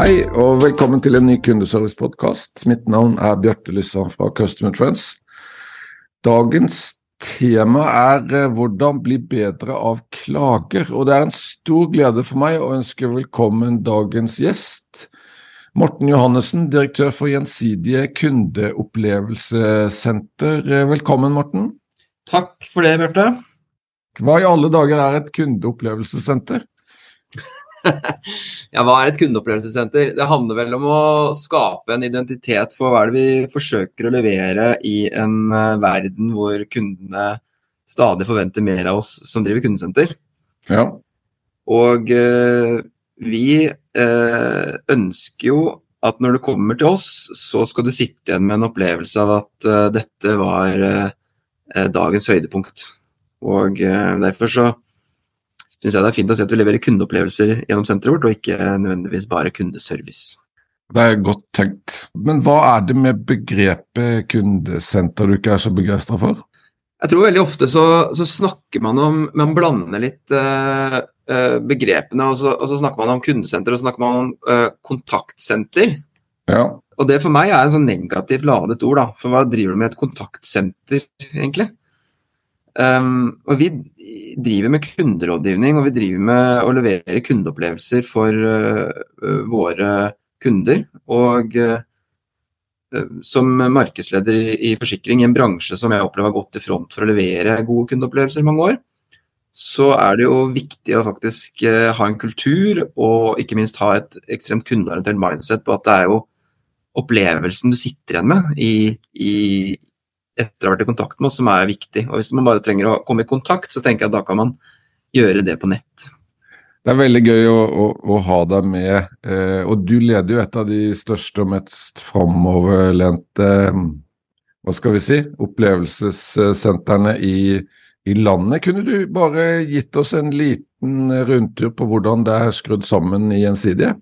Hei og velkommen til en ny kundeservice-podkast. Mitt navn er Bjarte Lyssan fra Customer Trends. Dagens tema er eh, hvordan bli bedre av klager. Og det er en stor glede for meg å ønske velkommen dagens gjest. Morten Johannessen, direktør for Gjensidige kundeopplevelsessenter. Velkommen, Morten. Takk for det, Bjarte. Hva i alle dager er et kundeopplevelsessenter? ja, hva er et kundeopplevelsessenter? Det handler vel om å skape en identitet for hva er det vi forsøker å levere i en eh, verden hvor kundene stadig forventer mer av oss som driver kundesenter. Ja. Og eh, vi eh, ønsker jo at når du kommer til oss, så skal du sitte igjen med en opplevelse av at eh, dette var uh, dagens høydepunkt. Og derfor så syns jeg det er fint å se at vi leverer kundeopplevelser gjennom senteret vårt, og ikke nødvendigvis bare kundeservice. Det er godt tenkt. Men hva er det med begrepet kundesenter du ikke er så begeistra for? Jeg tror veldig ofte så, så, snakker man om Man blander litt Eh, begrepene. Og så, og så, snakker man om kundesenter og så snakker man om uh, kontaktsenter. Ja. Og det for meg er en sånn negativt ladet ord, da. For hva driver du med et kontaktsenter, egentlig? Um, og vi driver med kunderådgivning, og vi driver med å levere kundeopplevelser for uh, våre kunder. Og uh, som markedsleder i, i, forsikring i en bransje som jeg opplever har gått i front for å levere gode kundeopplevelser i mange år, så er det jo viktig å faktisk uh, ha en kultur og ikke minst ha et ekstremt kundeorientert mindset på at det er jo opplevelsen du sitter igjen med i, i, etter å ha vært i kontakt med oss, som er viktig. Og Hvis man bare trenger å komme i kontakt, så tenker jeg at da kan man gjøre det på nett. Det er veldig gøy å, å, å ha deg med. Eh, og du leder jo et av de største og mest framoverlente hva skal vi si, opplevelsessentrene i, i landet. Kunne du bare gitt oss en liten rundtur på hvordan det er skrudd sammen i Gjensidige?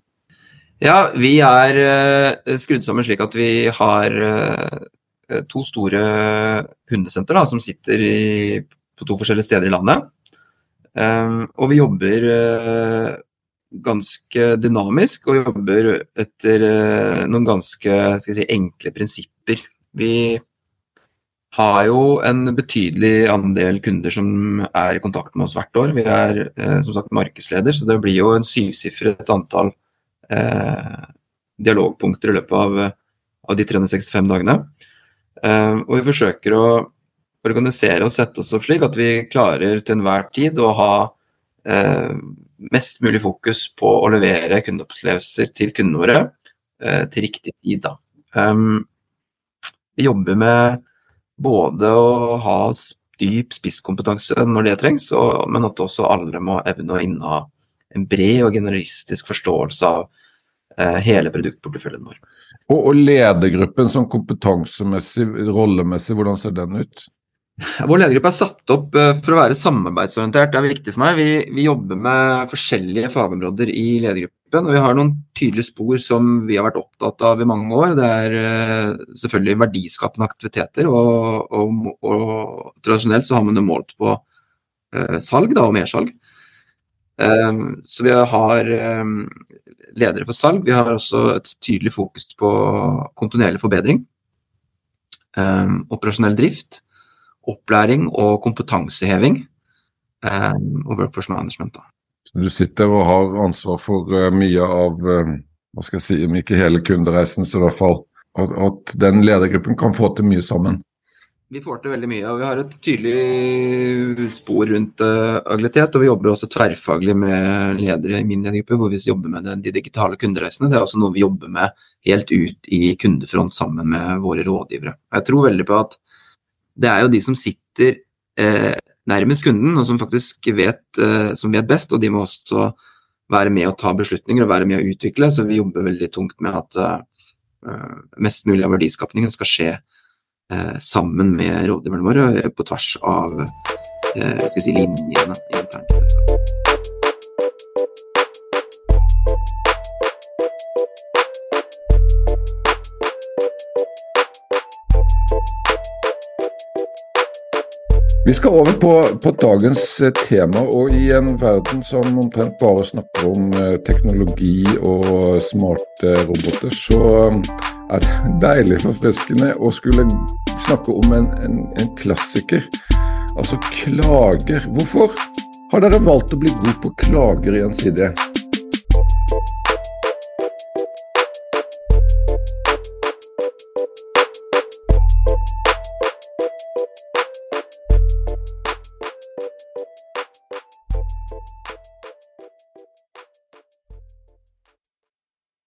Ja, vi er uh, skrudd sammen slik at vi har uh, to store kundesenter da, som sitter i, på to forskjellige steder i landet. Um, og vi jobber uh, ganske dynamisk og jobber etter noen ganske si, enkle prinsipper. Vi har jo en betydelig andel kunder som er i kontakt med oss hvert år. Vi er eh, som sagt markedsleder, så det blir jo en syvsifret antall eh, dialogpunkter i løpet av, av de 365 dagene. Eh, og vi forsøker å organisere og sette oss opp slik at vi klarer til enhver tid å ha eh, mest mulig fokus på å levere kundeopplevelser til kundene våre eh, til riktig tid. Da. Um, vi jobber med både å ha dyp spisskompetanse når det trengs, men at også alle må evne å inneha en bred og generalistisk forståelse av hele produktporteføljen vår. Og, og ledergruppen som kompetansemessig, rollemessig, hvordan ser den ut? Vår ledergruppe er satt opp eh, for å være samarbeidsorientert, det er viktig for meg. Vi, vi jobber med forskjellige fagområder i ledergruppen. Og vi har noen tydelige spor som vi har vært opptatt av i mange år. Det er uh, selvfølgelig verdiskapende aktiviteter, og, og, og, tradisjonelt så har man det målt på salg da, og mersalg. Um, så vi har um, ledere for salg. Vi har også et tydelig fokus på kontinuerlig forbedring. Um, operasjonell drift, opplæring og kompetanseheving. og workforce management. da. Du sitter og har ansvar for uh, mye av hva skal jeg si, om ikke hele kundereisen, så i hvert fall at, at, den ledergruppen kan få til mye sammen. Vi får til veldig mye, og vi har et tydelig spor rundt uh, agilitet. Og vi jobber også tverrfaglig med ledere i min ledergruppe, hvor vi jobber med de digitale kundereisene. Det er også noe vi jobber med helt ut i kundefront sammen med våre rådgivere. Jeg tror veldig på at det er jo de som sitter eh, nærmest kunden, og som faktisk vet, eh, som vet best. Og de må også være med å ta beslutninger og være med å utvikle. Så vi jobber veldig tungt med at uh, mest mulig av verdiskapningen skal skje sammen med rådgiverne våre på tvers av uh, si, linjene internt i. Vi skal over på, på, dagens eh, tema, og i en verden som omtrent bare snakker om eh, teknologi og smarte roboter, så eh, er det deilig forfriskende å skulle snakke om en, en, en klassiker. Altså klager. Hvorfor har dere valgt å bli god på klager i en side?